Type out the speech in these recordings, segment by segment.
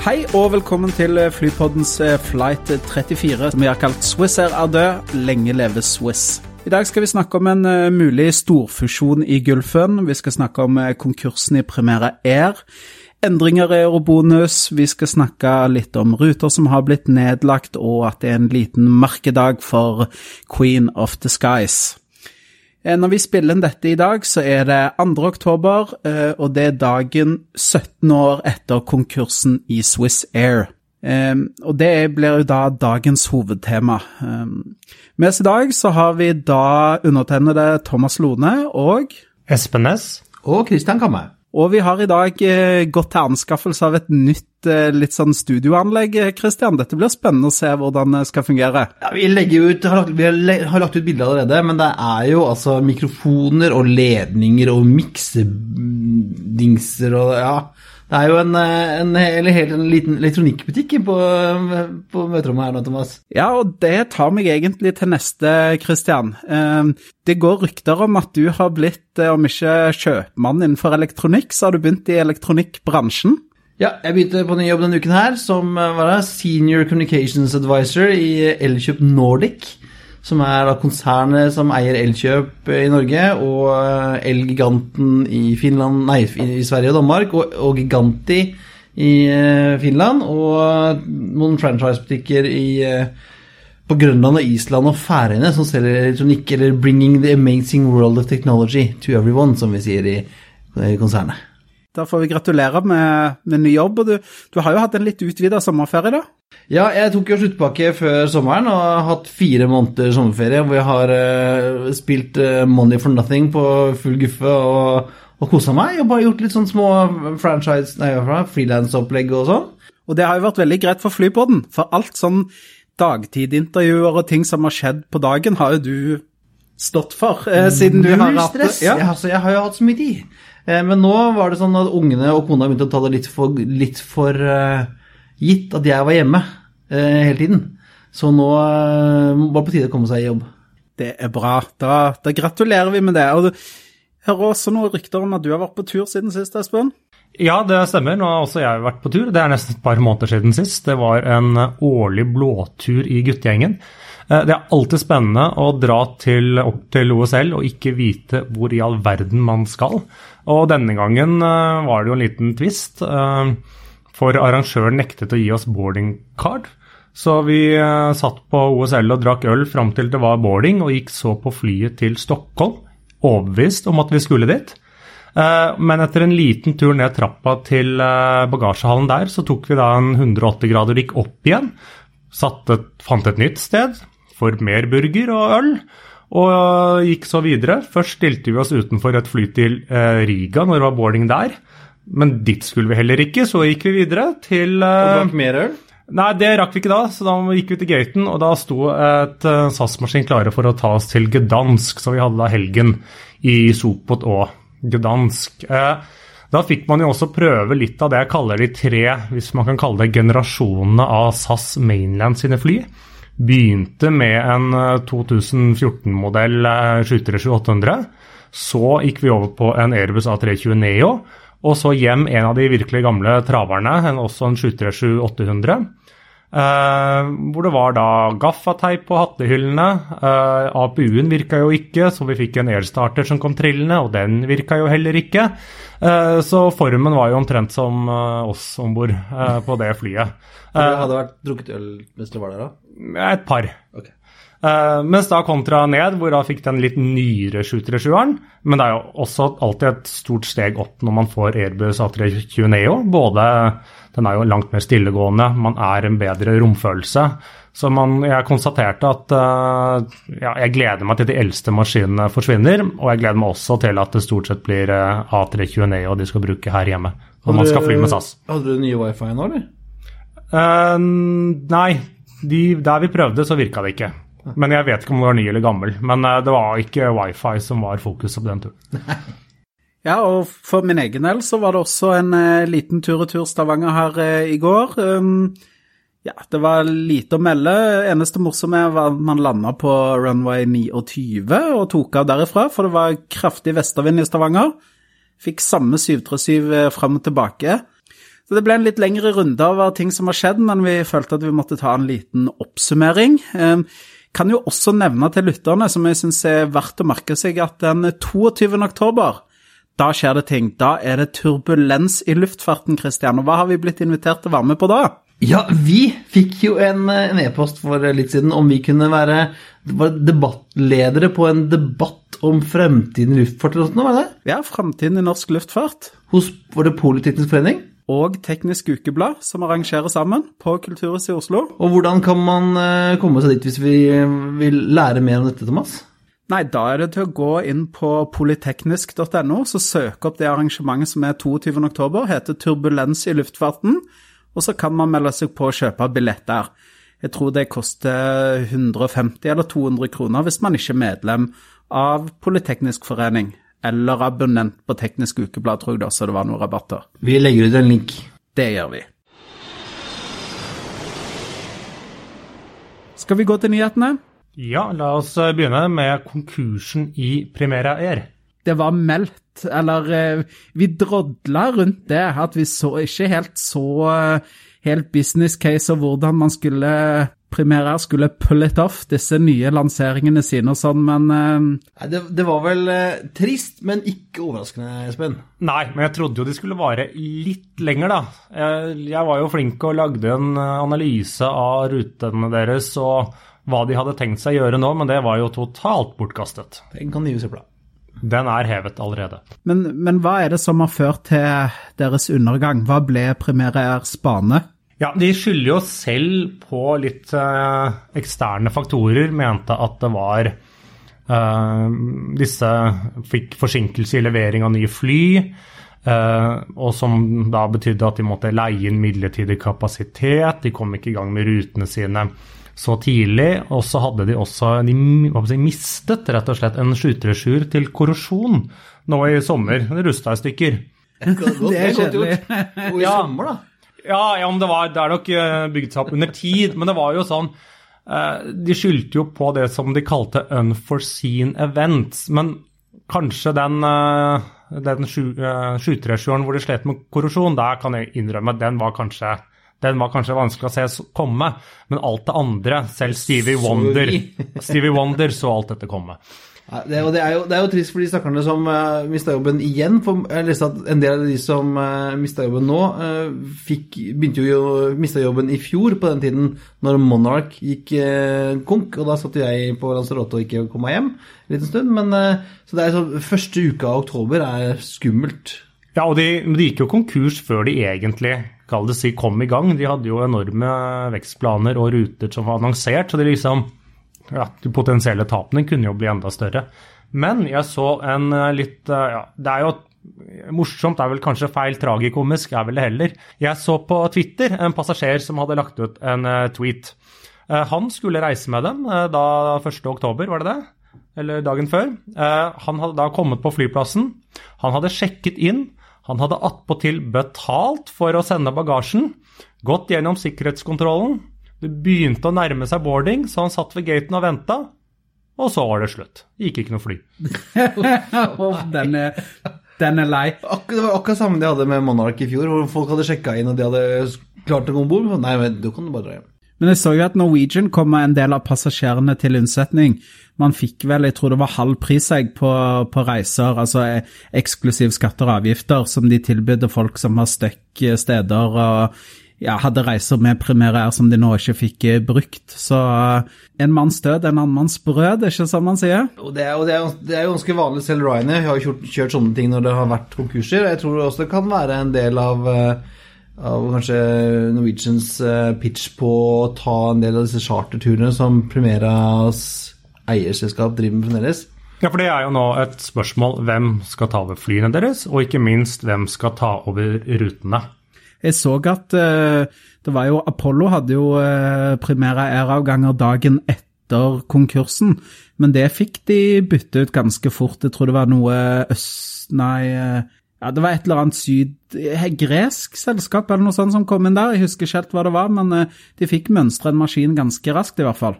Hei og velkommen til Flypoddens eh, flight 34, som vi har kalt Swiss Air er død, lenge leve Swiss. I dag skal vi snakke om en uh, mulig storfusjon i Gulfen. Vi skal snakke om konkursen i Primera Air. Endringer i eurobonus. Vi skal snakke litt om ruter som har blitt nedlagt, og at det er en liten merkedag for Queen of the Skies. Når vi spiller inn dette i dag, så er det 2. oktober, og det er dagen 17 år etter konkursen i Swiss Air. Og det blir jo da dagens hovedtema. Med oss i dag så har vi da undertegnede Thomas Lone og Espen Næss. Og Christian Kamme. Og vi har i dag gått til anskaffelse av et nytt litt sånn studioanlegg, Christian. Dette blir spennende å se hvordan det skal fungere. Ja, vi, ut, har lagt, vi har lagt ut bilder allerede, men det er jo altså mikrofoner og ledninger og miksedingser og ja. Det er jo en, en, en, helt en liten elektronikkbutikk på, på møterommet her nå, Thomas. Ja, og det tar meg egentlig til neste, Christian. Det går rykter om at du har blitt, om ikke kjøpmann innenfor elektronikk, så har du begynt i elektronikkbransjen? Ja, jeg begynte på ny jobb denne uken her som det, Senior Communications Advisor i Elkjøp Nordic som er da konsernet som eier Elkjøp i Norge, og Elgiganten i, Finland, nei, i Sverige og Danmark, og, og Giganti i Finland, og noen franchisebutikker på Grønland og Island og Færøyene som selger elektronikk, eller 'Bringing the amazing world of technology to everyone', som vi sier i, i konsernet. Da får vi gratulere med, med ny jobb. og du, du, har jo hatt en litt utvida sommerferie, da? Ja, jeg tok jo sluttpakke før sommeren og har hatt fire måneder sommerferie hvor jeg har uh, spilt uh, Money for Nothing på full guffe og, og kosa meg. Og bare gjort litt sånn små franchise, nei, frilansopplegg og sånn. Og det har jo vært veldig greit for Flypodden, for alt sånn dagtidintervjuer og ting som har skjedd på dagen, har jo du stått for, eh, siden du har hatt det. Ja. Jeg, altså, jeg har jo hatt så mye tid. Eh, men nå var det sånn at ungene og kona begynte å ta det litt for, litt for uh, gitt at jeg var hjemme eh, hele tiden. Så nå eh, var det på tide å komme seg i jobb. Det er bra. Da, da gratulerer vi med det. Og du hører også noen rykter om at du har vært på tur siden sist, Espen? Ja, det stemmer. Nå har også jeg vært på tur. Det er nesten et par måneder siden sist. Det var en årlig blåtur i guttegjengen. Eh, det er alltid spennende å dra til, opp til OSL og ikke vite hvor i all verden man skal. Og denne gangen eh, var det jo en liten twist, eh, for arrangøren nektet å gi oss boarding card. Så vi satt på OSL og drakk øl fram til det var boarding, og gikk så på flyet til Stockholm, overbevist om at vi skulle dit. Men etter en liten tur ned trappa til bagasjehallen der, så tok vi da en 180 grader og gikk opp igjen. Et, fant et nytt sted, for mer burger og øl. Og gikk så videre. Først stilte vi oss utenfor et fly til eh, Riga når det var boarding der. Men dit skulle vi heller ikke, så gikk vi videre til uh, Og drakk mer øl? Nei, det rakk vi ikke da, så da gikk vi til gaten, og da sto et uh, SAS-maskin klare for å ta oss til Gdansk, så vi hadde da helgen i Sopot og Gdansk. Uh, da fikk man jo også prøve litt av det jeg kaller de tre, hvis man kan kalle det generasjonene av SAS Mainland sine fly. Begynte med en 2014-modell 737-800. Så gikk vi over på en Airbus A320 Neo. Og så hjem en av de virkelig gamle traverne, også en 737-800. Uh, hvor det var da gaffateip på hattehyllene. Uh, APU-en virka jo ikke, så vi fikk en airstarter som kom trillende, og den virka jo heller ikke. Uh, så formen var jo omtrent som oss om bord på det flyet. Uh, hadde vært drukket øl mens du var der, da? Et par. Okay. Uh, mens da kontra ned, hvor da fikk den litt nyere 737-eren. Men det er jo også alltid et stort steg opp når man får Airbus A320 Neo. Både den er jo langt mer stillegående, man er en bedre romfølelse. Så man, jeg konstaterte at uh, ja, jeg gleder meg til de eldste maskinene forsvinner. Og jeg gleder meg også til at det stort sett blir uh, A320 Neo de skal bruke her hjemme. Og man skal fly med SAS. Hadde du nye wifi nå, eller? Uh, nei, de, der vi prøvde, så virka det ikke. Men jeg vet ikke om det var ny eller gammel. Men eh, det var ikke wifi som var fokuset på den turen. Ja, og for min egen del så var det også en eh, liten tur-retur Stavanger her eh, i går. Um, ja, det var lite å melde. Eneste morsomme var at man landa på runway 29 og tok av derifra, for det var kraftig vestavind i Stavanger. Fikk samme 737 eh, fram og tilbake. Så det ble en litt lengre runde av ting som har skjedd, men vi følte at vi måtte ta en liten oppsummering. Um, kan jo også nevne til lytterne, som jeg syns er verdt å merke seg, at den 22. oktober da skjer det ting. Da er det turbulens i luftfarten, Christian. Og hva har vi blitt invitert til å være med på da? Ja, vi fikk jo en e-post for litt siden om vi kunne være debattledere på en debatt om fremtiden i luftfart eller noe, var det? Ja, fremtiden i norsk luftfart. Hos var det Politeknisk forening? Og Teknisk Ukeblad, som arrangerer sammen på Kulturhuset i Oslo. Og hvordan kan man eh, komme seg dit hvis vi vil lære mer om dette, Thomas? Nei, da er det til å gå inn på polyteknisk.no, så søke opp det arrangementet som er 22.10, heter Turbulens i luftfarten, og så kan man melde seg på å kjøpe billett der. Jeg tror det koster 150 eller 200 kroner hvis man ikke er medlem av Polyteknisk forening, eller abonnent på Teknisk Ukeblad, tror jeg da, så det var noen rabatter. Vi legger ut en link. Det gjør vi. Skal vi gå til nyhetene? Ja, la oss eh, begynne med konkursen i Primera Air. Det var meldt, eller eh, vi drodla rundt det, at vi så ikke helt så eh, helt business case og hvordan man skulle Primera skulle pull it off, disse nye lanseringene sine og sånn, men Nei, det, det, var vel uh, trist, men ikke overraskende, Espen? Nei, men jeg trodde jo de skulle vare litt lenger, da. Jeg, jeg var jo flink og lagde en analyse av rutene deres og hva de hadde tenkt seg å gjøre nå, men det var jo totalt bortkastet. Den kan jo se på. Den er hevet allerede. Men, men, hva er det som har ført til deres undergang? Hva ble Primera Airs bane? Ja, De skylder jo selv på litt eh, eksterne faktorer. Mente at det var eh, Disse fikk forsinkelse i levering av nye fly. Eh, og som da betydde at de måtte leie inn midlertidig kapasitet. De kom ikke i gang med rutene sine så tidlig. Og så hadde de også de si, mistet rett og slett en 737 til korrosjon nå i sommer. Det rusta i stykker. det er kjedelig. Og i ja, sommer, da? Ja, ja men det, var, det er nok eh, bygd seg opp under tid. Men det var jo sånn uh, De skyldte jo på det som de kalte unforeseen events. Men kanskje den uh, den 737-eren hvor de slet med korrosjon, der kan jeg innrømme at den var kanskje den var kanskje vanskelig å se komme, men alt det andre, selv Stevie Wonder, Stevie Wonder så alt dette komme. Det, det, er jo, det, er jo, trist for de stakkarene som uh, eh, mista jobben igjen. For jeg leste at en del av de som uh, eh, mista jobben nå, uh, fikk, begynte jo å miste jobben i fjor på den tiden når Monarch gikk uh, konk. Og da satt jeg på Lanzarote og ikke kom meg hjem en liten stund. Men uh, så det er så, første uka av oktober er skummelt. Ja, og de, de gikk jo konkurs før de egentlig kall det si, kom i gang. De hadde jo enorme vekstplaner og ruter som var annonsert, så de liksom ja, de potensielle tapene kunne jo bli enda større. Men jeg så en eh, litt eh, ja, Det er jo morsomt, det er vel kanskje feil tragikomisk, er vel det heller. Jeg så på Twitter en passasjer som hadde lagt ut en uh, tweet. Han skulle reise med dem da 1.10, var det det? Eller dagen før. han hadde da kommet på flyplassen. Han hadde sjekket inn. Han hadde attpåtil betalt for å sende bagasjen, gått gjennom sikkerhetskontrollen. Det begynte å nærme seg boarding, så han satt ved gaten og venta. Og så var det slutt. Gikk ikke noe fly. den, er, den er lei. Akkurat, det var akkurat samme de hadde med Monark i fjor, hvor folk hadde sjekka inn og de hadde klart å gå om bord. Nei, men du kan bare dra hjem. Men jeg så jo at Norwegian kom med en del av passasjerene til unnsetning. Man fikk vel, jeg tror det var halv pris på, på reiser, altså eksklusiv skatter og avgifter, som de tilbød folk som har støkk steder og ja, hadde reiser med Air som de nå ikke fikk eh, brukt. Så uh, en manns død, en annen manns brød, er ikke sånn man sier? Og det, er, og det, er, det er jo ganske vanlig. Selv Ryanair har jo kjørt, kjørt, sånne ting når det har vært konkurser. Jeg tror også det kan være en del av uh, av kanskje Norwegians eh, pitch på å ta en del av disse charterturene som Primeras eierselskap driver med fremdeles. Ja, for det er jo nå et spørsmål hvem skal ta over flyene deres, og ikke minst hvem skal ta over rutene. Jeg så at uh, det var jo Apollo hadde jo uh, Primera Air-avganger dagen etter konkursen, men det fikk de bytte ut ganske fort. Jeg tror det var noe øst... Nei uh, ja, Det var et eller annet syd... Gresk selskap eller noe sånt som kom inn der. Jeg husker ikke helt hva det var, men de fikk mønstre en maskin ganske raskt, i hvert fall.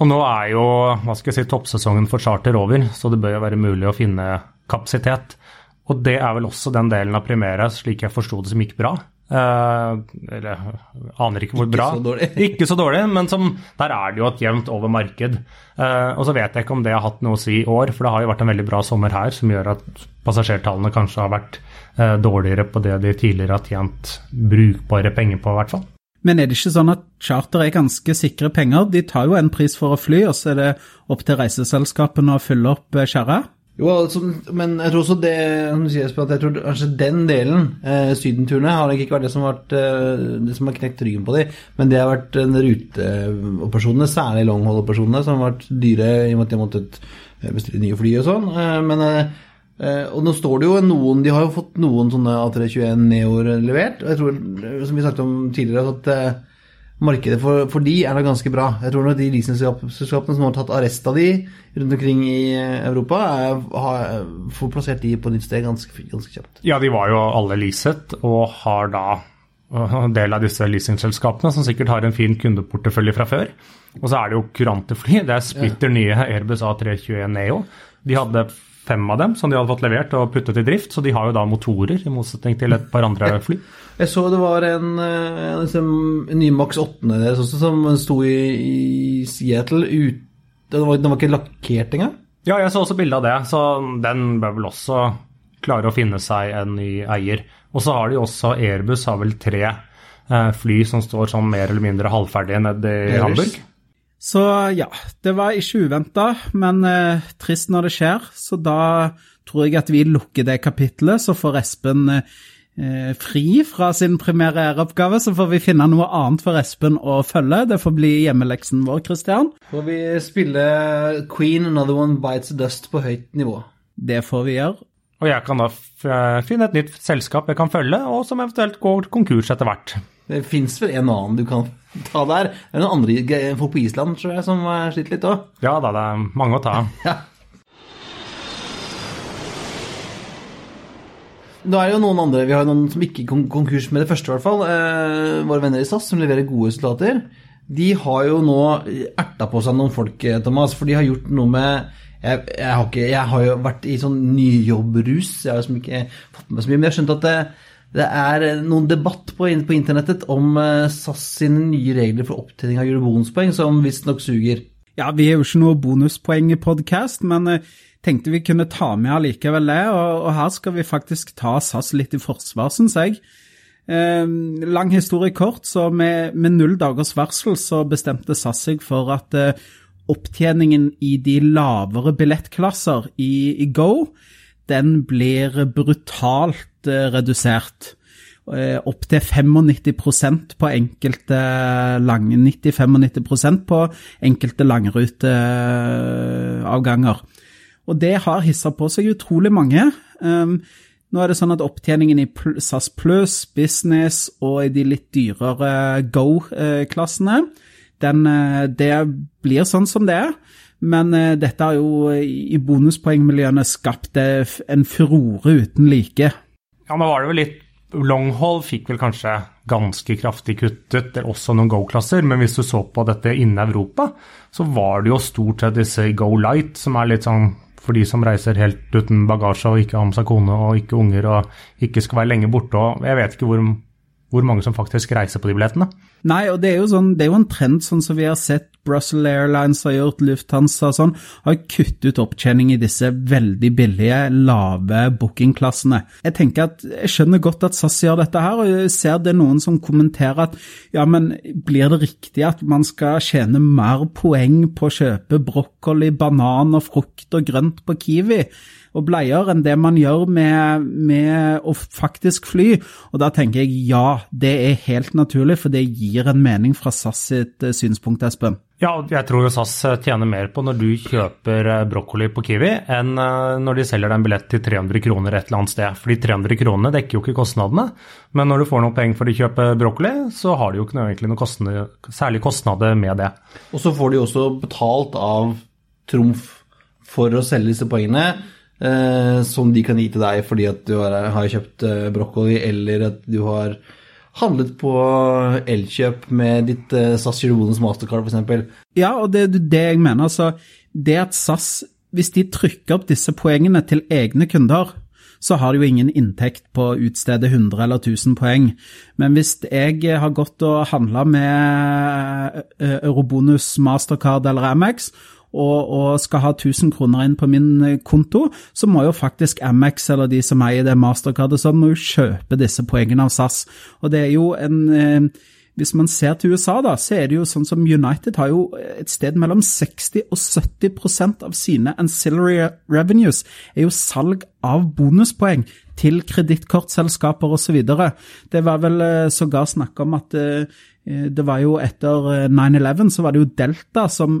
Og nå er jo hva skal jeg si, toppsesongen for charter over, så det bør jo være mulig å finne kapasitet. Og det er vel også den delen av Primera, slik jeg forsto det, som gikk bra. Uh, eller aner ikke hvor ikke bra. Så ikke så dårlig, men som, der er det jo et jevnt over marked. Uh, og så vet jeg ikke om det har hatt noe å si i år, for det har jo vært en veldig bra sommer her som gjør at passasjertallene kanskje har vært uh, dårligere på det de tidligere har tjent brukbare penger på, i hvert fall. Men er det ikke sånn at charter er ganske sikre penger? De tar jo en pris for å fly, og så er det opp til reiseselskapene å fylle opp skjæret? Jo, altså, men jeg tror også det sier, jeg tror kanskje den delen, eh, sydenturene, har ikke vært det som har, vært, eh, det som har knekt ryggen på dem, men det har vært eh, ruteoperasjonene, særlig longhold-operasjonene, som har vært dyre i og med at de har måttet bestille nye fly og sånn. Eh, men eh, og nå står det jo noen De har jo fått noen sånne A321 Neoer levert. Og jeg tror, som vi snakket om tidligere, at eh, markedet for, for de er da ganske bra. Jeg tror nok de leasingselskapene som har tatt arrest av de rundt omkring i Europa, er, har, får plassert de på nytt sted ganske, ganske kjapt. Ja, de var jo alle leaset, og har da en del av disse leasingselskapene som sikkert har en fin kundeportefølje fra før. Og så er det jo kurante fly. Det er splitter nye Airbus A321 Neo. De hadde fem av dem som de hadde fått levert og puttet i drift, så de har jo da motorer, i motsetning til et par andre fly. Jeg så det var en, en, en ny Max 8 deres også, som sto i, i Seattle ute den var, den var, ikke lakkert engang? Ja, jeg så også bilde av det, så den bør vel også klare å finne seg en ny eier. Og så har de også Airbus har vel tre eh, fly som står sånn mer eller mindre halvferdige nede i Hamburg. Så ja, det var ikke uventa, men eh, trist når det skjer. Så da tror jeg at vi lukker det kapitlet, så får Espen eh, fri fra sin primære æreoppgave. Så får vi finne noe annet for Espen å følge. Det får bli hjemmeleksen vår, Christian. Får vi spille Queen Another One Bites Dust på høyt nivå. Det får vi gjøre. Og jeg kan da finne et nytt selskap jeg kan følge, og som eventuelt går konkurs etter hvert. Det fins vel en annen du kan ta der. Det er noen andre folk på Island tror jeg, som sliter litt òg. Ja da, det er mange å ta av. Ja. Da er det jo noen andre, Vi har noen som ikke gikk konkurs med det første, i hvert fall. Eh, våre venner i SAS, som leverer gode resultater. De har jo nå erta på seg noen folk, Thomas, for de har gjort noe med jeg, jeg, har, ikke, jeg har, jo vært i sånn nyjobbrus. Jeg har liksom ikke fått med så mye. Men jeg har skjønt at det, det er noen debatt på, på internettet om SAS sine nye regler for opptjening av julebonuspoeng, som visstnok suger. Ja, vi er jo ikke noe bonuspoeng-podkast, men tenkte vi kunne ta med allikevel det. Og, og, her skal vi faktisk ta SAS litt i forsvar, syns jeg. Eh, lang historie kort, så med, med, null dagers varsel så bestemte SAS seg for at eh, opptjeningen i de lavere billettklasser i, i Go, den blir brutalt eh, redusert. Opptil opp til 95% på enkelte lange 90-95% på enkelte langruteavganger. Og det har hissa på seg utrolig mange. Um, nå er det sånn at opptjeningen i SAS Pluss, Business og i de litt dyrere Go-klassene eh, eh, det blir sånn som det er. Men dette har jo i bonuspoengmiljøene skapt en furore uten like. Ja, nå var det vel litt Longhold fikk vel kanskje ganske kraftig kuttet, det er også noen Go-klasser, men hvis du så på dette innen Europa, så var det jo stort sett disse Go Light, som er litt sånn for de som reiser helt uten bagasje og ikke har med seg kone og ikke unger og ikke skal være lenge borte. og Jeg vet ikke hvor hvor mange som faktisk reiser på de billettene. Nei, og det er jo, sånn, det er jo en trend sånn som vi har sett Brussels Airlines har gjort, Lufthansa og sånn, har kuttet ut opptjening i disse veldig billige, lave bookingklassene. Jeg tenker at, jeg skjønner godt at SAS gjør dette her, og jeg ser det noen som kommenterer at ja, men blir det riktig at man skal tjene mer poeng på å kjøpe brokkoli, banan og frukt og grønt på Kiwi? Og bleier enn det man gjør med, med, å faktisk fly. Og da tenker jeg ja, det er helt naturlig, for det gir en mening fra SAS sitt eh, synspunkt, Espen. Ja, jeg tror jo SAS tjener mer på når du kjøper eh, brokkoli på Kiwi, enn eh, når de selger deg en billett til 300 kroner et eller annet sted. Fordi 300 kronene dekker jo ikke kostnadene, men når du får noe penger for å kjøpe brokkoli, så har du jo ikke noe, egentlig noe kostnad, særlig kostnader med det. Og så får de også betalt av Trumf for å selge disse poengene, eh, som de kan gi til deg fordi at du har, har kjøpt eh, brokkoli, eller at du har handlet på Elkjøp med ditt eh, SAS Girobonus Mastercard f.eks. Ja, og det er det jeg mener. Altså, det at SAS, hvis de trykker opp disse poengene til egne kunder, så har de jo ingen inntekt på å utstede 100 eller 1000 poeng. Men hvis jeg har gått og handla med Eurobonus Mastercard eller Amex, og, og, skal ha 1000 kroner inn på min eh, konto, så må jo faktisk Amex eller de som eier det mastercardet, sånn, må jo kjøpe disse poengene av SAS. Og det er jo en eh, hvis man ser til USA, da, så er det jo sånn som United har jo et sted mellom 60 og 70% av sine ancillary revenues er jo salg av bonuspoeng til kredittkortselskaper osv. Det var vel eh, sågar snakk om at det var jo etter 9-11 eh, så var det jo Delta som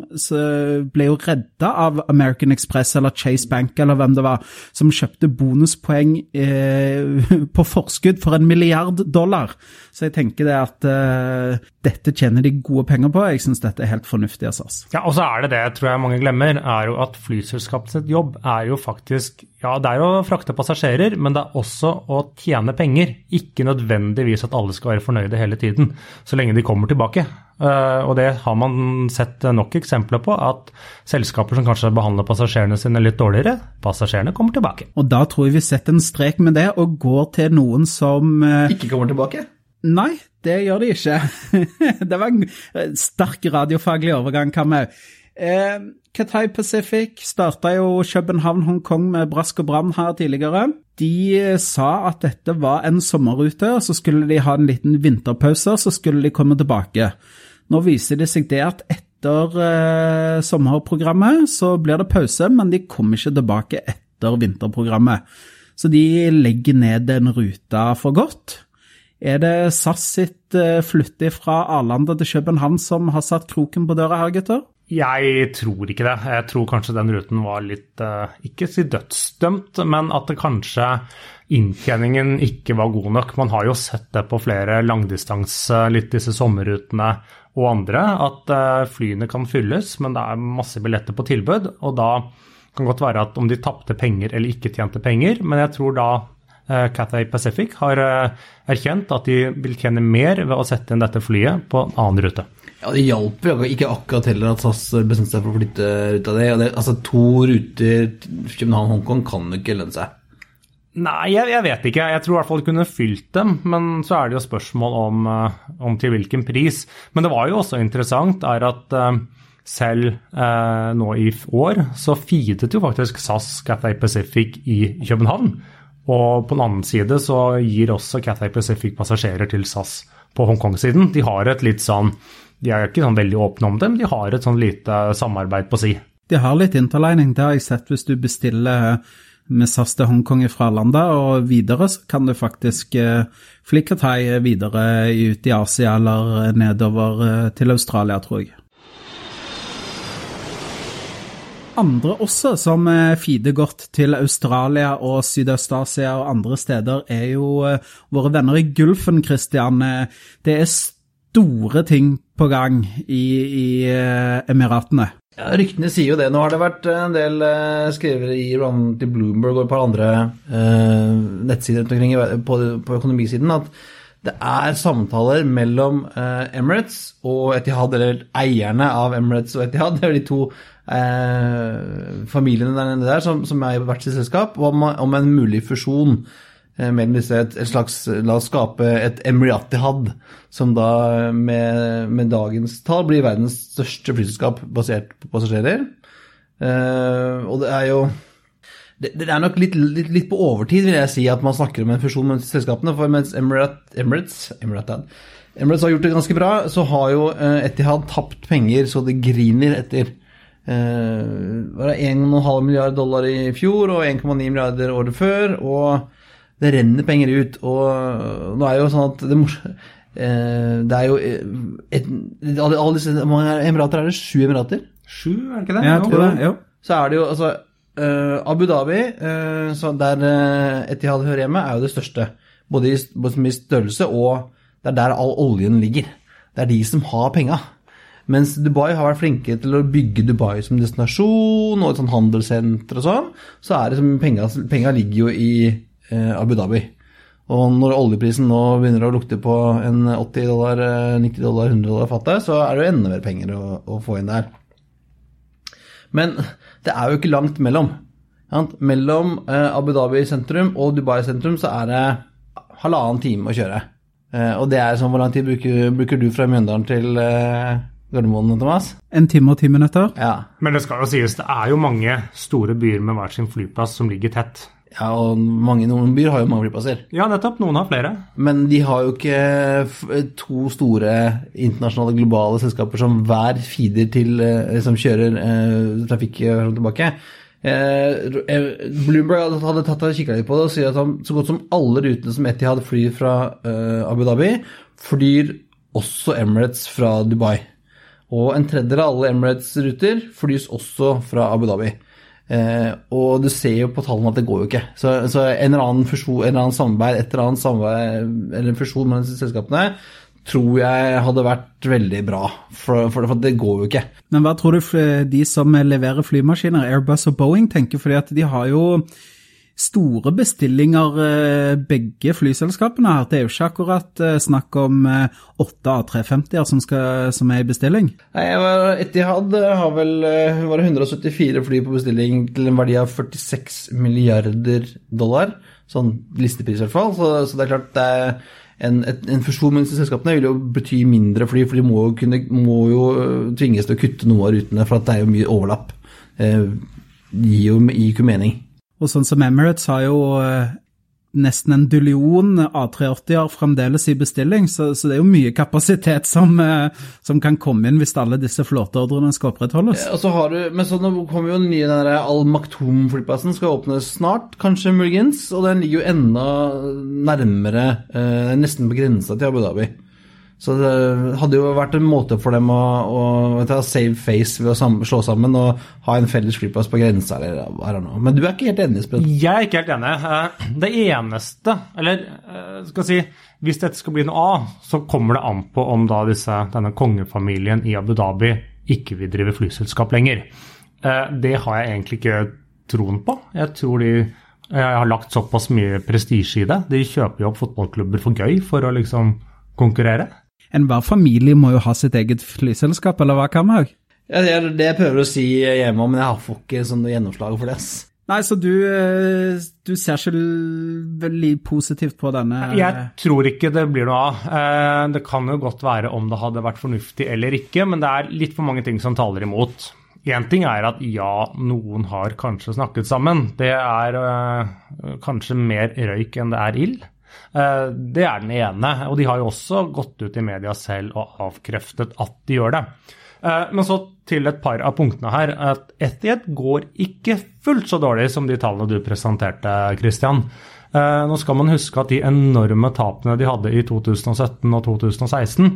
ble jo redda av American Express eller Chase Bank eller hvem det var, som kjøpte bonuspoeng eh, på forskudd for en milliard dollar. Så jeg tenker det at eh, dette tjener de gode penger på. Jeg syns dette er helt fornuftig av SAS. Ja, og så er det det tror jeg mange glemmer, er jo at flyselskapets jobb er jo faktisk ja, det er å frakte passasjerer, men det er også å tjene penger. Ikke nødvendigvis at alle skal være fornøyde hele tiden, så lenge de kommer tilbake. Uh, og det har man sett nok eksempler på, at selskaper som kanskje behandler passasjerene sine litt dårligere, passasjerene kommer tilbake. Og da tror jeg vi setter en strek med det og går til noen som uh, Ikke kommer tilbake? Nei, det gjør de ikke. det var en sterk radiofaglig overgang, Kamau. Eh, Cathay Pacific starta jo København-Hongkong med brask og bram her tidligere. De eh, sa at dette var en sommerrute, og så skulle de ha en liten vinterpause, og så skulle de komme tilbake. Nå viser det seg det at etter eh, sommerprogrammet så blir det pause, men de kommer ikke tilbake etter vinterprogrammet. Så de legger ned den ruta for godt. Er det SAS sitt eh, flytte fra Arlanda til København som har satt kroken på døra her, gutter? Jeg tror ikke det. Jeg tror kanskje den ruten var litt eh, Ikke si dødsdømt, men at det kanskje inntjeningen ikke var god nok. Man har jo sett det på flere langdistanse, litt disse sommerrutene og andre, at eh, flyene kan fylles, men det er masse billetter på tilbud. Og da kan godt være at om de tapte penger eller ikke tjente penger, men jeg tror da Cathay Pacific har erkjent at de vil tjene mer ved å sette inn dette flyet på en annen rute. Ja, Det hjalp jo ikke akkurat heller at SAS bestemte seg for å flytte det. det altså To ruter København-Hongkong kan jo ikke lønne seg. Nei, jeg, jeg, vet ikke. Jeg tror i hvert fall de kunne fylt dem. Men så er det jo spørsmål om, eh, om, til hvilken pris. Men det var jo også interessant er at selv eh, nå i år så feedet jo faktisk SAS Cathay Pacific i København. Og på den annen side så gir også Cathay Pacific passasjerer til SAS på Hongkong-siden. De har et litt sånn de er ikke sånn veldig åpne om det, men de har et sånn lite samarbeid på si. De har litt interlining, det har jeg sett hvis du bestiller med SAS til Hongkong fra landet, og videre så kan du faktisk eh, fly Cathay videre ut i Asia eller nedover eh, til Australia, tror jeg. Andre også som eh, feeder godt til Australia og Sydøst-Asia og andre steder, er jo våre venner i Gulfen, Christian. Det er store ting på gang i, i Emiratene. Ja, Ryktene sier jo det. Nå har det vært en del skrevet i til Bloomberg og et par andre eh, nettsider omkring på, på, økonomisiden at det er samtaler mellom Emirates og Etihad, eller eierne av Emirates og Etihad, det er de to familiene der nede der som, som er i hvert sitt selskap, om, om en mulig fusjon. Eh, mellom disse et, et, slags La oss skape et Emriatihad, som da med, med, dagens tall blir verdens største flyselskap basert på passasjerer. Eh, og det er jo det, det er nok litt, litt, litt, på overtid, vil jeg si, at man snakker om en fusjon med selskapene. For mens Emirat, Emirates, Emiratad, Emirates har gjort det ganske bra, så har jo Etihad tapt penger så det griner etter. Uh, var det 1,5 milliard dollar i fjor og 1,9 milliarder året før. og det renner penger ut. Og nå er jo sånn at det, eh, Det er jo eh, et, alle, disse, hvor mange emirater er det? Sju emirater? Sju, er det ikke det? Ja, jeg tror det. Jo. Så er det jo altså eh, Abu Dhabi, eh, så der uh, Etihad hører hjemme, er jo det største. Både i, både i størrelse og det er der all oljen ligger. Det er de som har penga. Mens Dubai har vært flinke til å bygge Dubai som destinasjon og et sånn handelssenter og sånn, så er det som penga, ligger jo i eh, Abu Dhabi. Og når oljeprisen nå begynner å lukte på en 80 dollar, eh, 90 dollar, 100 dollar fatet, så er det jo enda mer penger å, å få inn der. Men det er jo ikke langt mellom. Ja, Mellom eh, Abu Dhabi sentrum og Dubai sentrum så er det halvannen time å kjøre. Eh, og det er sånn, hvor lang tid bruker, bruker du fra Mjøndalen til eh, Gardermoen, Thomas? En time og ti minutter. Ja. Men det skal jo sies, det er jo mange store byer med hver sin flyplass som ligger tett. ja, og mange noen byer har jo mange flyplasser. Ja, nettopp. Noen har flere. Men de har jo ikke f- to store internasjonale globale selskaper som hver feeder til eh, Som kjører eh, trafikk eh, fram og tilbake. Eh, eh, Bloomberg hadde- hadde tatt og kikka litt på det og sier at han, så godt som alle rutene som Etihad flyr fra eh, Abu Dhabi, flyr også Emirates fra Dubai. Og en tredjedel av alle Emirates-ruter flys også fra Abu Dhabi. Eh, og du ser jo på tallene at det går jo ikke. Så, så en eller annen fusjon, en eller annen samarbeid, et eller annet samarbeid, eller en fusjon mellom disse selskapene, tror jeg hadde vært veldig bra. For, for, for det går jo ikke. Men hva tror du de som leverer flymaskiner, Airbus og Boeing, tenker? Fordi at de har jo store bestillinger, eh, begge flyselskapene her. Det er jo ikke akkurat eh, snakk om eh, åtte A350-er som, som er i bestilling. Nei, Etihad har vel var 174 fly på bestilling til en verdi av 46 milliarder dollar. Sånn listepris i hvert fall. Så, så det er klart det er en, en fusjon mellom selskapene vil jo bety mindre fly, for de må jo, kunne, må jo tvinges til å kutte noe av rutene, for det er jo mye overlapp. Eh, gir jo ikke mening. Og sånn som Emirates har jo eh, nesten en dullion A380-er fremdeles i bestilling, så, så det er jo mye kapasitet som, eh, som kan komme inn hvis alle disse flåteordrene skal opprettholdes. Og så har du, men så nå kommer jo den nye den Al Maktoum-flyplassen, skal åpnes snart, kanskje muligens, og den ligger jo enda nærmere, eh, nesten på grensa til Abu Dhabi. Så det hadde jo vært en måte for dem å, å du, save face ved å sammen, slå sammen og ha en felles flyplass på grensa, eller I don't nå. Men du er ikke helt enig, Espen? Jeg er ikke helt enig. Eh, Det eneste, eller skal jeg si, hvis dette skal bli noe av, så kommer det an på om da disse, denne kongefamilien i Abu Dhabi ikke vil drive flyselskap lenger. Eh, Det har jeg egentlig ikke troen på. Jeg tror de eh, har lagt såpass mye prestisje i det. De kjøper jo opp fotballklubber for gøy for å liksom konkurrere. Enhver familie må jo ha sitt eget flyselskap, eller hva kan vi? Ja, det er det jeg prøver å si hjemme, men jeg får ikke sånn gjennomslag for det. ass. Nei, så du, eh, du ser ikke veldig positivt på denne Jeg tror ikke det blir noe av. Eh, Det kan jo godt være om det hadde vært fornuftig eller ikke, men det er litt for mange ting som taler imot. Én ting er at ja, noen har kanskje snakket sammen. Det er eh, kanskje mer røyk enn det er ild. Eh, det er den ene. Og de har jo også gått ut i media selv og avkreftet at de gjør det. Eh, men så til et par av punktene her. at Etihad går ikke fullt så dårlig som de tallene du presenterte, Christian. Eh, nå skal man huske at de enorme tapene de hadde i 2017 og 2016,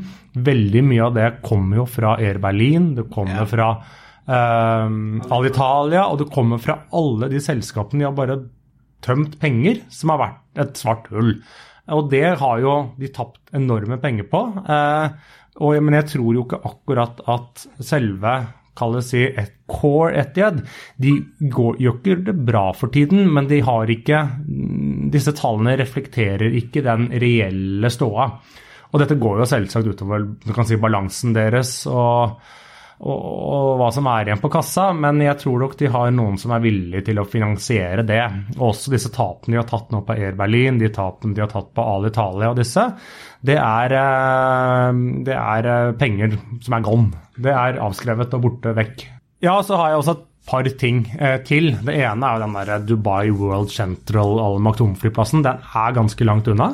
veldig mye av det kommer jo fra Air Berlin, det kommer fra eh, Alitalia, og det kommer fra alle de selskapene de har bare tømt penger, som har vært et svart hull. Og det har jo de tapt enorme penger på. Eh, og, men jeg tror jo ikke akkurat at selve kall det si et core Etiad. de går, gjør ikke det bra for tiden, men de har ikke Disse tallene reflekterer ikke den reelle ståa. Og dette går jo selvsagt utover si, balansen deres og, og, og hva som er igjen på kassa, men jeg tror nok de har noen som er villige til å finansiere det. Og også disse tapene de har tatt nå på Air Berlin, de tapene de har tatt på Alitalia og disse, det er, eh, det er eh, penger som er gone. Det er avskrevet og borte vekk. Ja, så har jeg også et par ting eh, til. Det ene er jo den der Dubai World Central Al Maktoum-flyplassen. Den er ganske langt unna.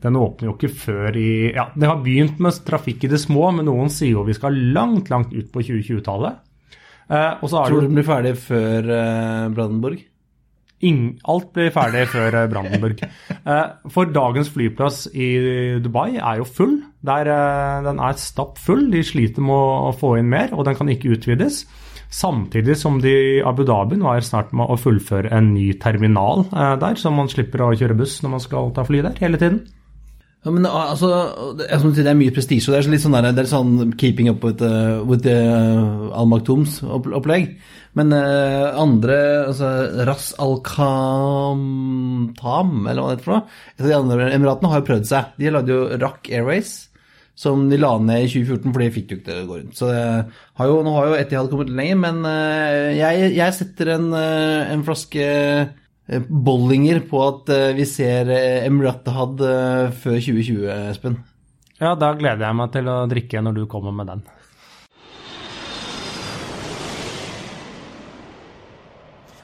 Den åpner jo ikke før i Ja, det har begynt med trafikk i det små, men noen sier jo vi skal langt, langt ut på 2020-tallet. Eh, og så Tror du den blir ferdig før eh, Brandenburg? Ingen, alt blir ferdig før eh, Brandenburg. Eh, for dagens flyplass i Dubai er jo full. Der, eh, den er stappfull. De sliter med å få inn mer, og den kan ikke utvides. Samtidig som de i Abu Dhabi nå er snart med å fullføre en ny terminal der, så man slipper å kjøre buss når man skal ta fly der hele tiden. Ja, men altså, det er, det mye prestisje. Det er litt sånn, der, det er sånn keeping up with, uh, with uh, Al Maktums opplegg. Men uh, andre altså, Ras Al Khamtam, eller hva det heter for noe. De andre emiratene har jo prøvd seg. De lagde jo Rack Airways, som de la ned i 2014, for de fikk jo ikke til å gå rundt. Så det har jo, nå har jo Etihad kommet lenger, men jeg, jeg, setter en, en flaske bollinger på at eh, vi ser Emratahad Emiratahad før 2020, Espen. Ja, da gleder jeg meg til å drikke når du kommer med den.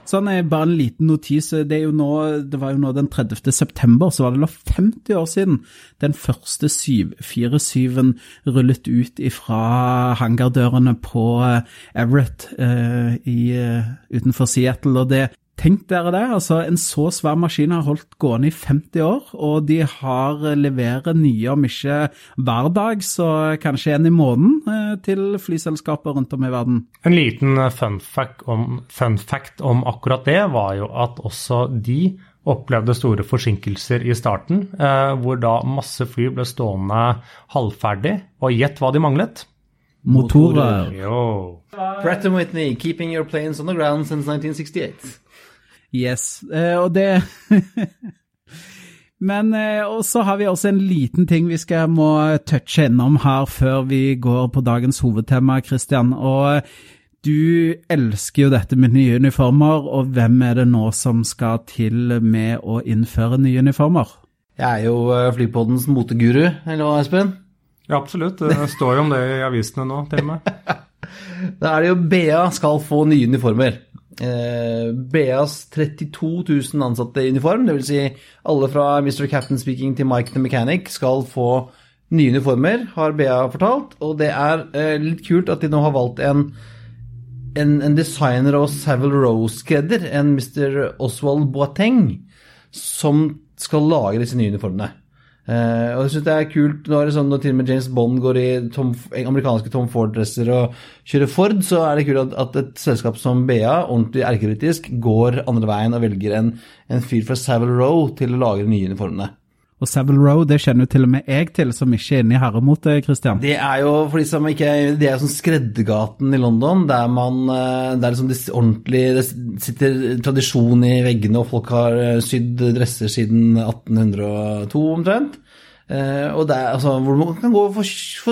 Sånn er Bare en liten notis. Det, nå, det, var jo nå den 30. september, så var det 50 år siden den første 747-en rullet ut fra hangardørene på Everett eh, i, utenfor Seattle. og det Tenk dere det, altså en så svær maskin har holdt gående i 50 år, og de har eh, leverer nye, om ikke hver dag, så kanskje en i måneden eh, til flyselskaper rundt om i verden. En liten eh, fun fact, om, fun fact om akkurat det var jo at også de opplevde store forsinkelser i starten, hvor da masse fly ble stående halvferdig, og gjett hva de manglet? Motorer. Jo. Pratt Whitney, keeping your planes on the ground since 1968. Yes, eh, og det Men eh, så har vi også en liten ting vi skal må touche innom her før vi går på dagens hovedtema, Christian. Og du elsker jo dette med nye uniformer, og hvem er det nå som skal til med å innføre nye uniformer? Jeg er jo eh, Flypoddens moteguru, eller hva, Espen? Ja, absolutt. Det står jo om det i avisene nå, til og med. da er det jo BA skal få nye uniformer. Eh, BAs 32 000 ansatte i uniform, dvs. Si alle fra Mr. Captain Speaking til Mike the Mechanic, skal få nye uniformer, har BA fortalt. Og det er eh, litt kult at de nå har valgt en, en, en designer og Savile Rose-skredder, en Mr. Oswald Boateng, som skal lage disse nye uniformene. Uh, og jeg synes det er kult når, sånn, når til og med James Bond går i Tom, amerikanske Tom Ford-dresser og kjører Ford, så er det kult at, at et selskap som BA, ordentlig erkebritisk, går andre veien og velger en, en fyr fra Savile Row til å lage de nye uniformene. Og Savile Row det kjenner jo til og med jeg til, som ikke er inne i herremotet, Christian. Det er jo for de som ikke Det er sånn skreddergaten i London, der man Det er liksom det ordentlig Det sitter tradisjon i veggene, og folk har eh, sydd dresser siden 1802 omtrent. Eh, og det er altså hvor man kan gå og få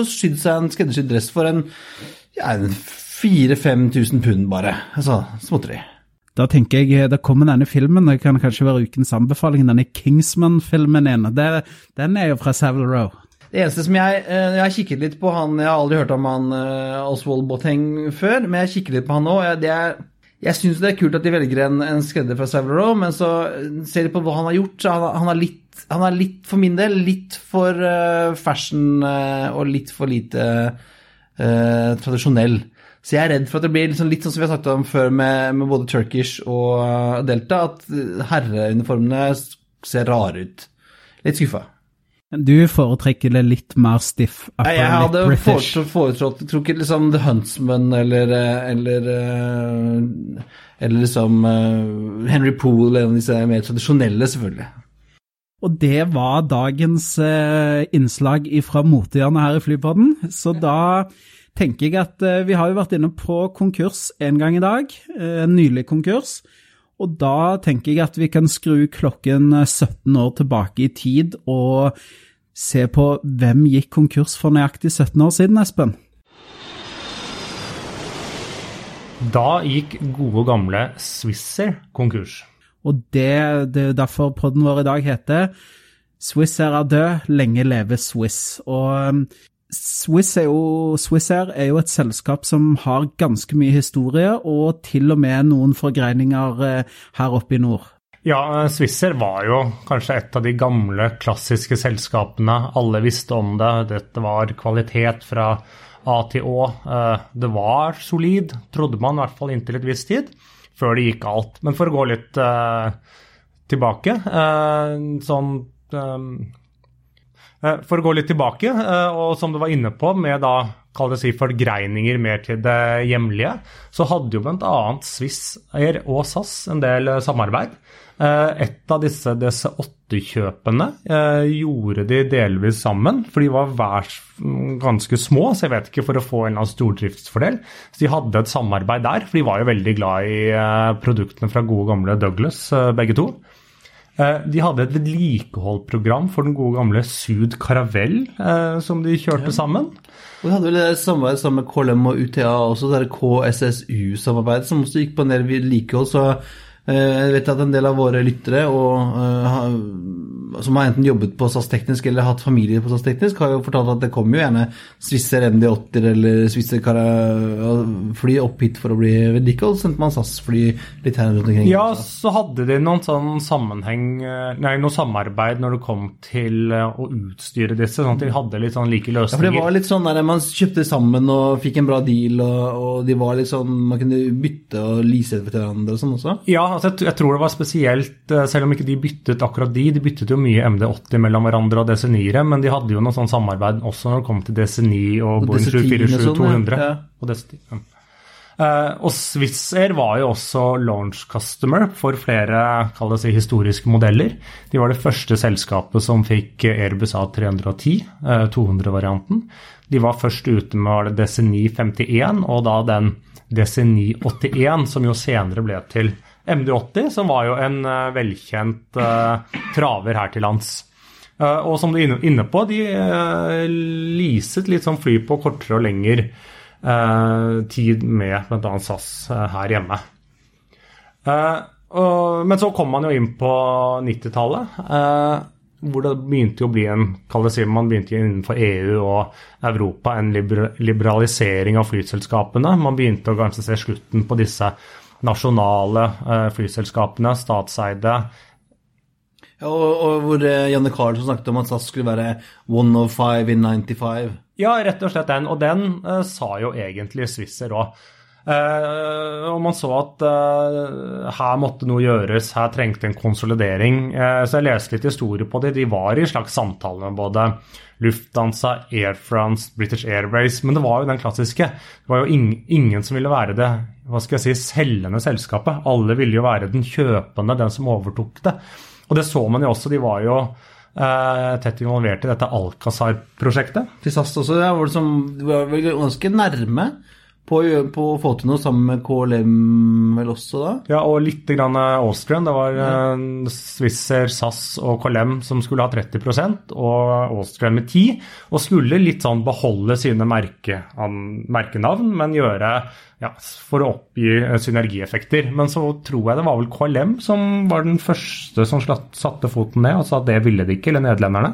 sydd seg en skreddersydd dress for en ja, 4000-5000 pund, bare. Altså småtteri. Da tenker jeg det kommer denne filmen, det kan kanskje være ukens anbefaling, denne Kingsman-filmen ene. Den er jo fra Savile Row. Det eneste som jeg eh, Jeg har kikket litt på han Jeg har aldri hørt om han uh, Oswald Botheng før, men jeg kikker litt på han nå. Det er, jeg syns det er kult at de velger en, en skredder fra Savile Row, men så ser de på hva han har gjort, så han, han, er, litt, han er litt, for min del, litt for uh, fashion uh, og litt for lite tradisjonell. Så jeg er redd for at det blir liksom litt sånn som vi har sagt om før med, med både Turkish og uh, Delta, at herreuniformene ser rare ut. Litt skuffa. Du foretrekker det litt mer stiff upper Jeg hadde tror ikke liksom The Huntsman eller uh, eller, eller liksom Henry Poole eller en av disse mer tradisjonelle, selvfølgelig. Og det var dagens innslag fra motehjørnet her i Flypodden, så da tenker jeg at eh, vi har jo vært inne på konkurs en gang i dag, eh, en nylig konkurs. Og da tenker jeg at vi kan skru klokken 17 eh, år tilbake i tid og se på hvem gikk konkurs for nøyaktig 17 år siden, Espen? Da gikk gode, gamle Swisser konkurs. Og det, det er derfor podden vår i dag heter Swiss er død, lenge leve Swiss. Og Swiss er, jo, Swissair er jo et selskap som har ganske mye historie, og til og med noen forgreininger eh, her oppe i nord. Ja, Swisser Swissair var jo kanskje et av de gamle, klassiske selskapene. Alle visste om det. Dette var kvalitet fra A til Å. Eh, det var solid, trodde man i hvert fall inntil et visst tid. før det gikk galt. Men for å gå litt uh, tilbake uh, sånn eh, eh, For å gå litt tilbake, eh, og som du var inne på, med da kall det si forgreininger mer til det hjemlige, så hadde jo bl.a. Swissair og SAS en del eh, samarbeid. Eh, Et av disse DC8-kjøpene eh, gjorde de delvis sammen, for de var hver mm, ganske små, så jeg vet ikke for å få en eller annen stordriftsfordel. Så de hadde et samarbeid der, for de var jo veldig glad i eh, produktene fra gode gamle Douglas, eh, begge to. Eh, De hadde et vedlikeholdprogram for den gode gamle Sud Caravelle eh, som de kjørte sammen. Og de hadde vel det samarbeidet sammen med KLM og UTA også, det KSSU-samarbeidet, som også gikk på en del vedlikehold. Så eh, jeg vet at en del av våre lyttere og, som har enten jobbet på SAS Teknisk eller hatt familie på SAS Teknisk, har jo fortalt at det kommer jo gjerne Swisser MD80 eller Swisser fly opp hit for å bli vedlikeholdt. Sendte man SAS-fly litt her rundt omkring. Ja, så hadde de noen sånn sammenheng eh, Nei, noe samarbeid når det kom til eh, å utstyre disse, sånn at de hadde litt sånn like løsninger. Ja, for det var litt sånn der man kjøpte sammen og fikk en bra deal, og, og de var litt sånn Man kunne bytte og lease til hverandre og sånn også. Ja, altså jeg, jeg tror det var spesielt, eh, selv om ikke de byttet akkurat de, de byttet jo mye MD80 mellom hverandre og DC9-ere, men de hadde jo noe sånn samarbeid også når det kom til DC9 og, Boeing DC10 og sånn, 747-200. ja. Og, DC10, ja. Eh, og Swissair var jo også launch customer for flere si, historiske modeller. De var det første selskapet som fikk Airbus A310, eh, 200-varianten. De var først ute med DC951 og da den DC981, som jo senere ble til MD80, som var jo en eh, velkjent eh, traver her til lands. Eh, og som du er inne, på, de leaset litt sånn fly på kortere og lengre tid med bl.a. SAS her hjemme. Men så kom man jo inn på 90-tallet, eh, hvor det begynte å bli en Man begynte innenfor EU og Europa en liberalisering av flyselskapene. Man begynte å kanskje se slutten på disse nasjonale eh, flyselskapene, statseide, Ja, og, og hvor eh, Janne Carlsen snakket om at SAS skulle være one of five in 95. Ja, rett og slett den. Og den eh, sa jo egentlig Swisser òg. Og man så at eh, her måtte noe gjøres, her trengte en konsolidering. Eh, så jeg leste litt historie på det. De var i slags samtale med både Lufthansa, Air France, British Airways, men det var jo den klassiske. Det var jo ing ingen som ville være det hva skal jeg si, selgende selskapet. Alle ville jo være den kjøpende, den som overtok det. Og det så man jo også. De var jo eh, tett involvert i dette Alcazar-prosjektet. Til SAS også, ja, det de var vel ganske nærme på, på å få til noe sammen med KLM vel også da. Ja, og litt grann Austrian. Det var ja. Swissair, SAS og KLM som skulle ha 30% og Austrian med 10 Og skulle litt sånn beholde sine merke, merkenavn, men gjøre ja, for å oppgi eh, synergieffekter. Men så tror jeg det var vel KLM som var den første som slatt, satte foten ned og sa at det ville de ikke, eller nederlenderne.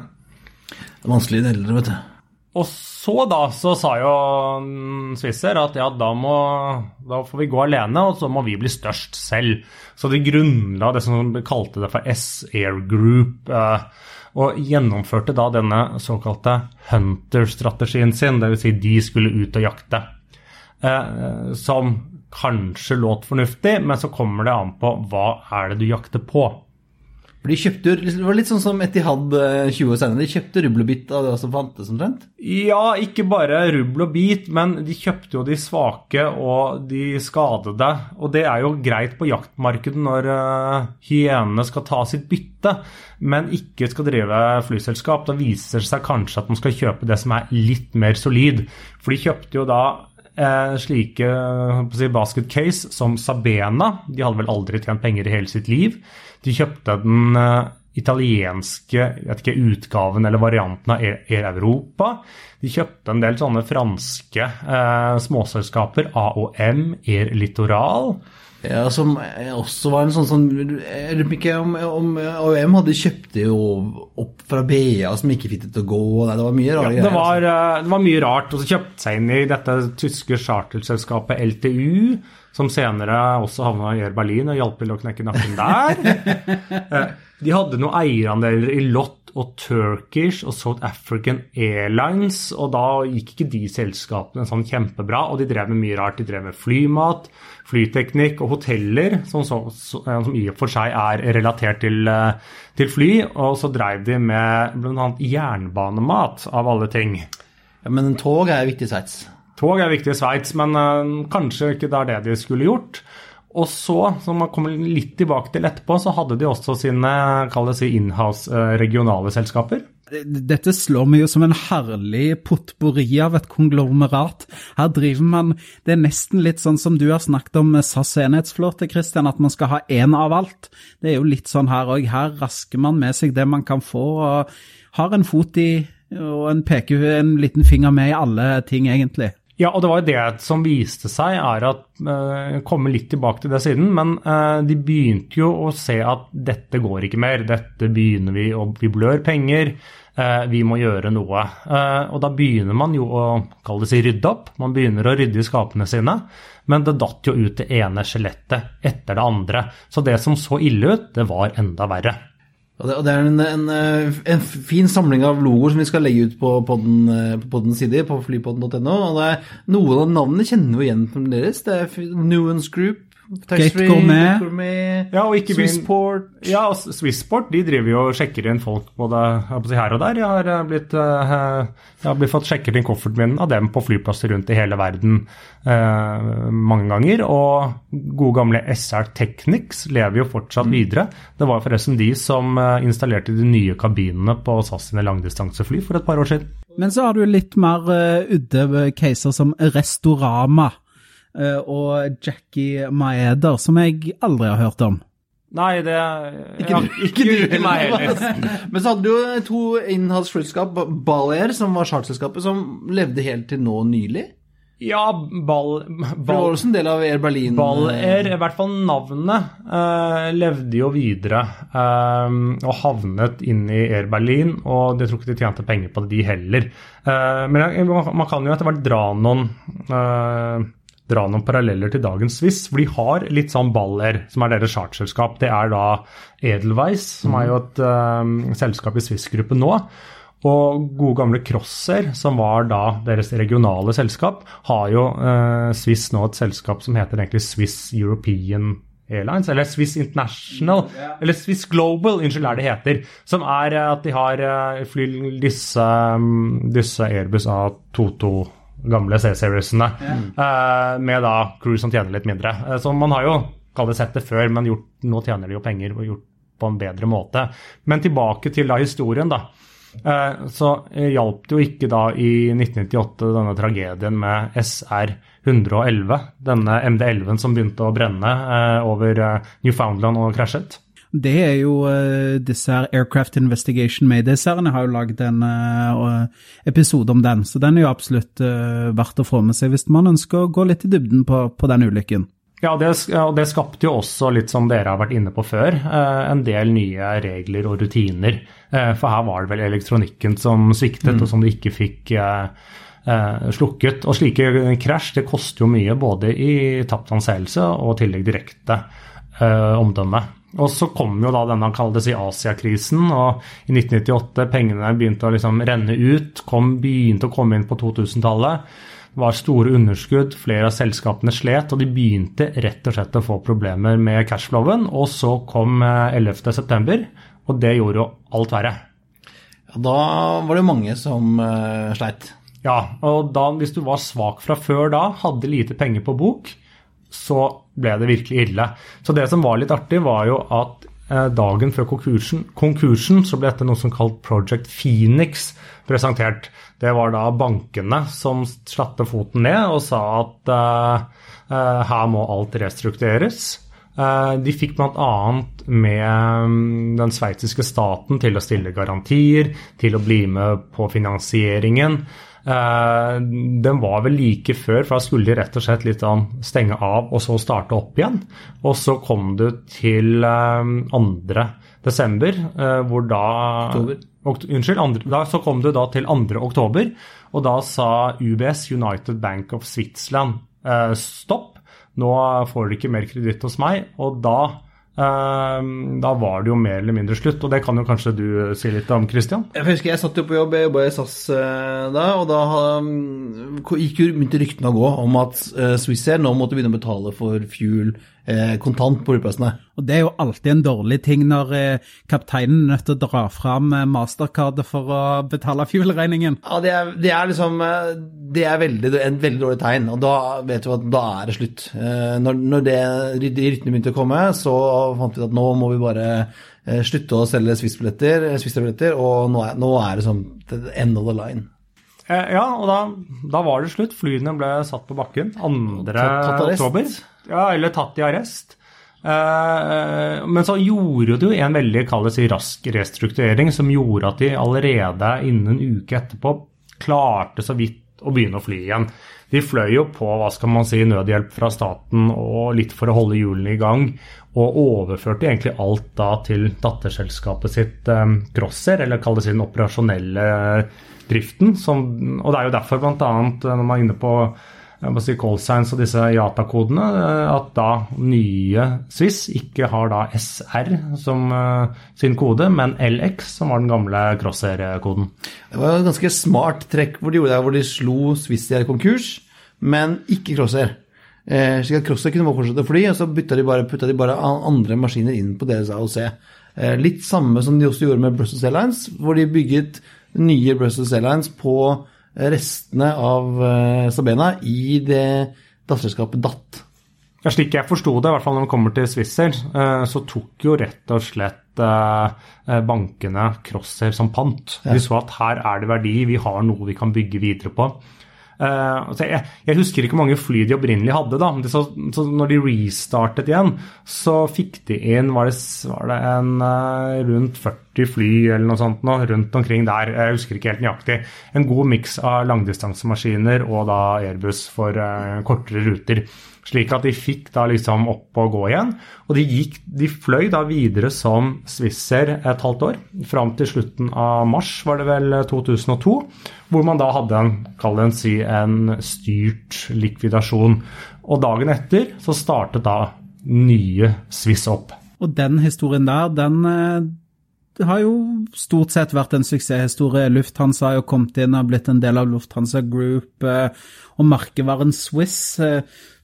Det er vanskelig i Nederland, vet du. Og så da så sa jo Swisser at ja, da, må, da får vi gå alene, og så må vi bli størst selv. Så de grunnla det som de kalte det for S-Air Group, eh, og gjennomførte da denne såkalte Hunter-strategien sin, dvs. Si de skulle ut og jakte. Eh, som kanskje låt fornuftig, men så kommer det an på hva er det du jakter på. For de kjøpte jo, Det var litt sånn som Etihad eh, 20 år senere. De kjøpte rubbel og bit av det som fantes omtrent. Ja, ikke bare rubbel og bit, men de kjøpte jo de svake og de skadede. Og det er jo greit på jaktmarkedet når uh, hyenene skal ta sitt bytte, men ikke skal drive flyselskap. Da viser det seg kanskje at man skal kjøpe det som er litt mer solid. For de kjøpte jo da eh, slike eh, basket case som Sabena. De hadde vel aldri tjent penger i hele sitt liv. De kjøpte den eh, italienske jeg vet ikke, utgaven eller varianten av Air, Air Europa. De kjøpte en del sånne franske eh, småselskaper. AOM, Air Littoral. Ja, Som også var en sånn sånn Jeg lurer ikke om, om AOM hadde kjøpt det jo opp fra BA som ikke fikk det til å gå. Nei, det var mye rare Ja, det, greier. var, altså. eh, det var mye rart. Og så kjøpte seg inn i dette tyske charterselskapet LTU, som senere også havna i Air Berlin og hjalp til å knekke nakken der. Eh, De hadde noen eierandeler i Lott og Turkish og South African Airlines, og da gikk ikke de selskapene sånn kjempebra. Og de drev med mye rart. De drev med flymat, flyteknikk og hoteller, som, så, som i og for seg er relatert til, til fly. Og så drev de med bl.a. jernbanemat, av alle ting. Ja, Men tog er viktig i Sveits? Tog er viktig i Sveits, men uh, kanskje ikke det er det de skulle gjort. Og så, som man kommer litt tilbake til etterpå, så hadde de også sine si, inhouse uh, regionale selskaper. Dette slår meg jo som en herlig potpourri av et konglomerat. Her driver man Det er nesten litt sånn som du har snakket om SAS enhetsflåte, Christian, at man skal ha én av alt. Det er jo litt sånn her òg. Her rasker man med seg det man kan få, og har en fot i og en, peker, en liten finger med i alle ting, egentlig. Ja, og det var jo det som viste seg, er at uh, Kommer litt tilbake til det siden, men uh, de begynte jo å se at dette går ikke mer. Dette begynner vi å Vi blør penger. Uh, vi må gjøre noe. og da begynner man jo å kall det si rydde opp. Man begynner å rydde i skapene sine. Men det datt jo ut det ene skjelettet etter det andre. Så det som så ille ut, det var enda verre. Og det, og det er en, en, en, fin samling av logoer som vi skal legge ut på poddens side, på flypodden.no. og Noen av navnene kjenner vi igjen fremdeles. Det er Nuance Group, Gate Gourmet. Ja, og ikke Swissport. Ja, og Swissport de driver jo og sjekker inn folk både her og der. Jeg har, eh, blitt, uh, jeg har blitt fått sjekket inn kofferten min av dem på flyplasser rundt i hele verden eh, mange ganger. Og gode gamle SR Technics lever jo fortsatt mm. videre. Det var forresten de som installerte de nye kabinene på SAS sine langdistansefly for et par år siden. Men så har du litt mer uh, udde caser som Restorama. Eh, og Jackie Maeder, som jeg aldri har hørt om. Nei, det Ikke, ja, ikke, du ikke meg heller. Men så hadde du jo to innenlands flyselskap, Balair, som var charterselskapet, som levde helt til nå nylig. Ja, Ball... ball det var også en del av Air Berlin? Ballair, i hvert fall navnet, uh, levde jo videre. Uh, og havnet inn i Air Berlin, og jeg tror ikke de tjente penger på det, de heller. Uh, men man kan jo etter hvert dra noen dra noen paralleller til dagens Swiss. For de har litt sånn Baller, som er deres chartselskap. Det er da Edelweiss, som er jo et um, selskap i Swiss-gruppen nå. Og gode gamle Crosser, som var da deres regionale selskap, har jo uh, Swiss nå et selskap som heter egentlig Swiss European Airlines, eller Swiss International, yeah. eller Swiss Global, unnskyld, er det heter. Som er at de har uh, fly disse, um, disse Airbus A22 gamle C-seriesene, mm. uh, med da crew som tjener litt mindre. Uh, så man har jo kall det sett det før, men gjort, nå tjener de jo penger og gjort på en bedre måte. Men tilbake til da historien, da. Uh, så hjalp det jo ikke da i 1998 denne tragedien med SR 111, denne MD11 som begynte å brenne over Newfoundland og krasjet. Det er jo uh, disse her Aircraft Investigation Mayday-seriene har jo lagd en uh, episode om den, så den er jo absolutt uh, verdt å få med seg hvis man ønsker å gå litt i dybden på, på den ulykken. Ja, det, og det skapte jo også litt som dere har vært inne på før, en del nye regler og rutiner. For her var det vel elektronikken som sviktet, mm. og som de ikke fikk slukket. Og slike krasj det koster jo mye, både i tapt anseelse og tillegg direkte omdømme. Og så kom jo da denne kalles i Asiakrisen, og i 1998 pengene begynte å liksom renne ut, kom, begynte å komme inn på 2000-tallet. Det var store underskudd, flere av selskapene slet, og de begynte rett og slett å få problemer med cashflowen. Og så kom 11.9, eh, og det gjorde jo alt verre. Ja, da var det mange som uh, sleit. Ja, og da, hvis du var svak fra før da, hadde lite penger på bok, så ble det virkelig ille. Så det som var litt artig, var jo at eh, dagen før konkursen, konkursen så ble dette noe som kalt Project Phoenix presentert. Det var da bankene som slatte foten ned og sa at uh, her må alt restruktureres. Uh, de fikk bl.a. med um, den sveitsiske staten til å stille garantier, til å bli med på finansieringen. Eh, den var vel like før, for da skulle de rett og slett litt sånn stenge av og så starte opp igjen. Og så kom du til 2. Eh, desember, eh, hvor da Oktober. Unnskyld, andre, da, så kom du da til 2. oktober, og da sa UBS, United Bank of Switzerland, stopp. Nå får dere ikke mer kreditt hos meg. Og da Da var det jo mer eller mindre slutt, og det kan jo kanskje du si litt om, Christian? Jeg husker jeg satt jo på jobb, jeg jobba i SAS da, og da um, gikk jo begynte ryktene å gå om at uh, Swissair nå måtte begynne å betale for fuel eh, kontant på flyplassene. Og Det er jo alltid en dårlig ting når eh, kapteinen er nødt til å dra fram eh, mastercardet for å betale fuel-regningen. Ja, det er, det er, liksom eh, Det er veldig, en veldig dårlig tegn, og da vet du at da er det slutt. Eh, når, når det, de ryktene begynte å komme, så fant vi at nå må vi bare eh, slutte å selge Swiss-billetter, og nå er, nå er det sånn end of the line. Ja, og da, da, var det slutt. Flyene ble satt på bakken 2. oktober. Ja, eller tatt i arrest. Uh, men så gjorde du en veldig si, rask restrukturering som gjorde at de allerede innen en uke etterpå klarte så vidt å begynne å fly igjen. De fløy jo på hva skal man si, nødhjelp fra staten og litt for å holde hjulene i gang, og overførte egentlig alt da til datterselskapet sitt um, Crosser, eller kall det sin operasjonelle driften. Som, og det er jo derfor bl.a. når man er inne på si callsigns og disse Yata-kodene, eh, at da nye Swiss ikke har da SR som uh, sin kode, men LX som var den gamle Crossair-koden. Det var et ganske smart trekk hvor de gjorde det, hvor de slo Swissair konkurs, men ikke Crossair. Eh, slik at Crossair kunne fortsette å fly, og så de putta de bare andre maskiner inn på deres AOC. Eh, litt samme som de også gjorde med Brussels Airlines, hvor de bygget nye Brussels Airlines på restene av uh, Sabena i det datterselskapet DAT. Ja, slik jeg forsto det, i hvert fall når det kommer til Swissair, uh, så tok jo rett og slett uh, bankene Crossair som pant. Ja. De så at her er det verdi, vi har noe vi kan bygge videre på. Altså jeg, husker ikke hvor mange fly de opprinnelig hadde. da, så, så Når de restartet igjen, så fikk de inn var det, var det en rundt 40 fly eller noe sånt nå, rundt omkring der. Jeg husker ikke helt nøyaktig. En god miks av langdistansemaskiner og da Airbus for uh, kortere ruter. Slik at de fikk da liksom opp og gå igjen. Og de, gikk, de fløy da videre som Swissair et halvt år. Fram til slutten av mars, var det vel 2002. Hvor man da hadde en, kall det en, si, en styrt likvidasjon. Og dagen etter så startet da nye Swiss opp. Og den historien der, den det har jo stort sett vært en suksesshistorie. Lufthansa har jo kommet inn og blitt en del av Lufthansa Group, eh, og merkevaren Swiss eh,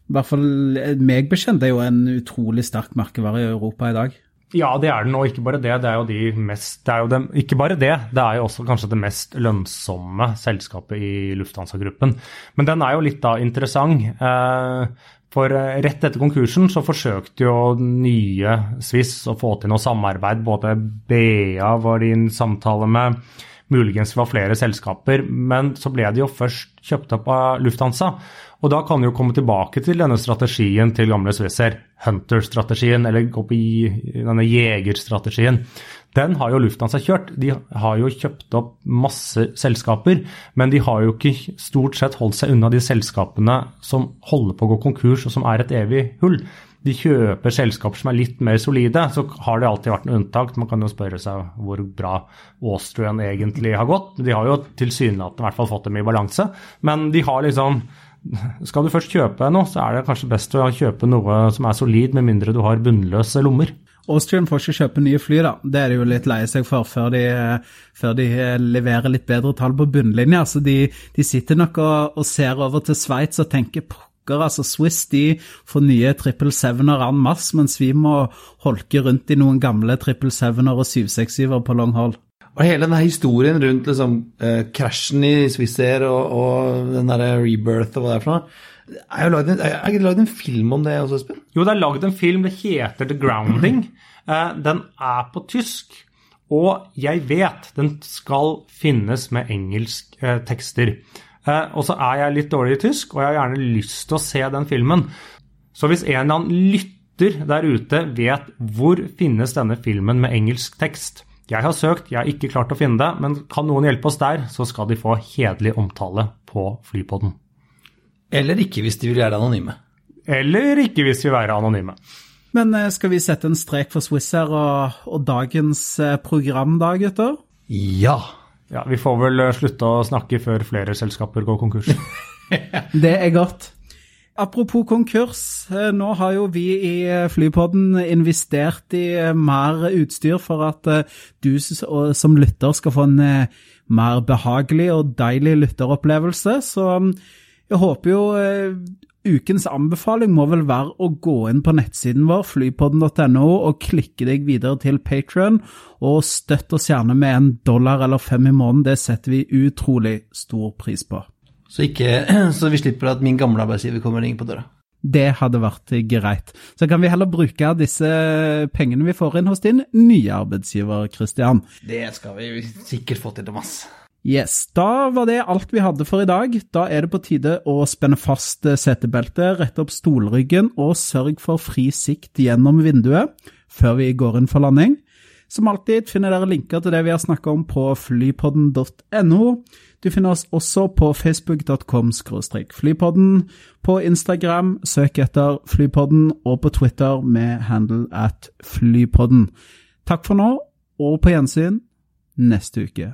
i hvert fall eh, meg bekjent er jo en utrolig sterk merkevare i Europa i dag. Ja, det er den, og ikke bare det. Det er jo de mest det er jo de, Ikke bare det, det er jo også kanskje det mest lønnsomme selskapet i Lufthansa-gruppen. Men den er jo litt da interessant. Eh, for eh, rett etter konkursen så forsøkte jo nye Swiss å få til noe samarbeid. Både BA var i en samtale med, muligens var flere selskaper. Men så ble de jo først kjøpt opp av Lufthansa. Og da kan de jo komme tilbake til denne strategien til gamle Swisser. Hunter-strategien, eller denne jegerstrategien. Den har jo Lufthansa kjørt. De har jo kjøpt opp masse selskaper, men de har jo ikke stort sett holdt seg unna de selskapene som holder på å gå konkurs, og som er et evig hull. De kjøper selskaper som er litt mer solide. Så har det alltid vært en unntak. Man kan jo spørre seg hvor bra Austrian egentlig har gått. De har jo tilsynelatende i hvert fall fått dem i balanse, men de har liksom skal du først kjøpe noe, så er det kanskje best å kjøpe noe som er solid, med mindre du har bunnløse lommer. Austrian får ikke kjøpe nye fly, da. Det er de jo litt lei seg for før de, før de, leverer litt bedre tall på bunnlinja. Så de, de sitter nok og, og, ser over til Sveits og tenker pokker, altså Swiss de får nye 777-er en masse, mens vi må holke rundt i noen gamle 777-er og 767-er på long hold. Og hele denne historien rundt liksom, uh, krasjen i Swissair og, og den derre rebirth og hva det er for noe er det ikke lagd en film om det også, Espen? Jo, det er lagd en film. Det heter The Grounding. Uh, den er på tysk. Og jeg vet den skal finnes med engelsk uh, tekster. Uh, og så er jeg litt dårlig i tysk, og jeg har gjerne lyst til å se den filmen. Så hvis en eller annen lytter der ute vet hvor finnes denne filmen med engelsk tekst, jeg har søkt, jeg har ikke klart å finne det, men kan noen hjelpe oss der, så skal de få hederlig omtale på Flypodden. Eller ikke hvis de vil være anonyme. Eller ikke hvis de vil være anonyme. Men eh, skal vi sette en strek for Swissair og, og dagens eh, program, da, gutter? Ja. Ja, Vi får vel eh, slutte å snakke før flere selskaper går konkurs. det er godt. Apropos konkurs, nå har jo vi i Flypodden investert i mer utstyr for at du som lytter skal få en mer behagelig og deilig lytteropplevelse. Så mm, jeg håper jo Ukens anbefaling må vel være å gå inn på nettsiden vår, flypodden.no, og klikke deg videre til Patron, og støtt oss gjerne med en dollar eller fem i måneden. Det setter vi utrolig stor pris på. Så, ikke, så vi slipper at min gamle arbeidsgiver kommer og ringer på døra? Det hadde vært greit. Så kan vi heller bruke disse pengene vi får inn hos din nye arbeidsgiver, Christian. Det skal vi sikkert få til, Thomas. Yes, Da var det alt vi hadde for i dag. Da er det på tide å spenne fast setebeltet, rette opp stolryggen og sørg for fri sikt gjennom vinduet før vi går inn for landing. Som alltid finner dere linker til det vi har snakka om på flypodden.no. Du finner oss også på facebook.com flypodden, på Instagram søk etter Flypodden, og på Twitter med handle at Flypodden. Takk for nå, og på gjensyn neste uke.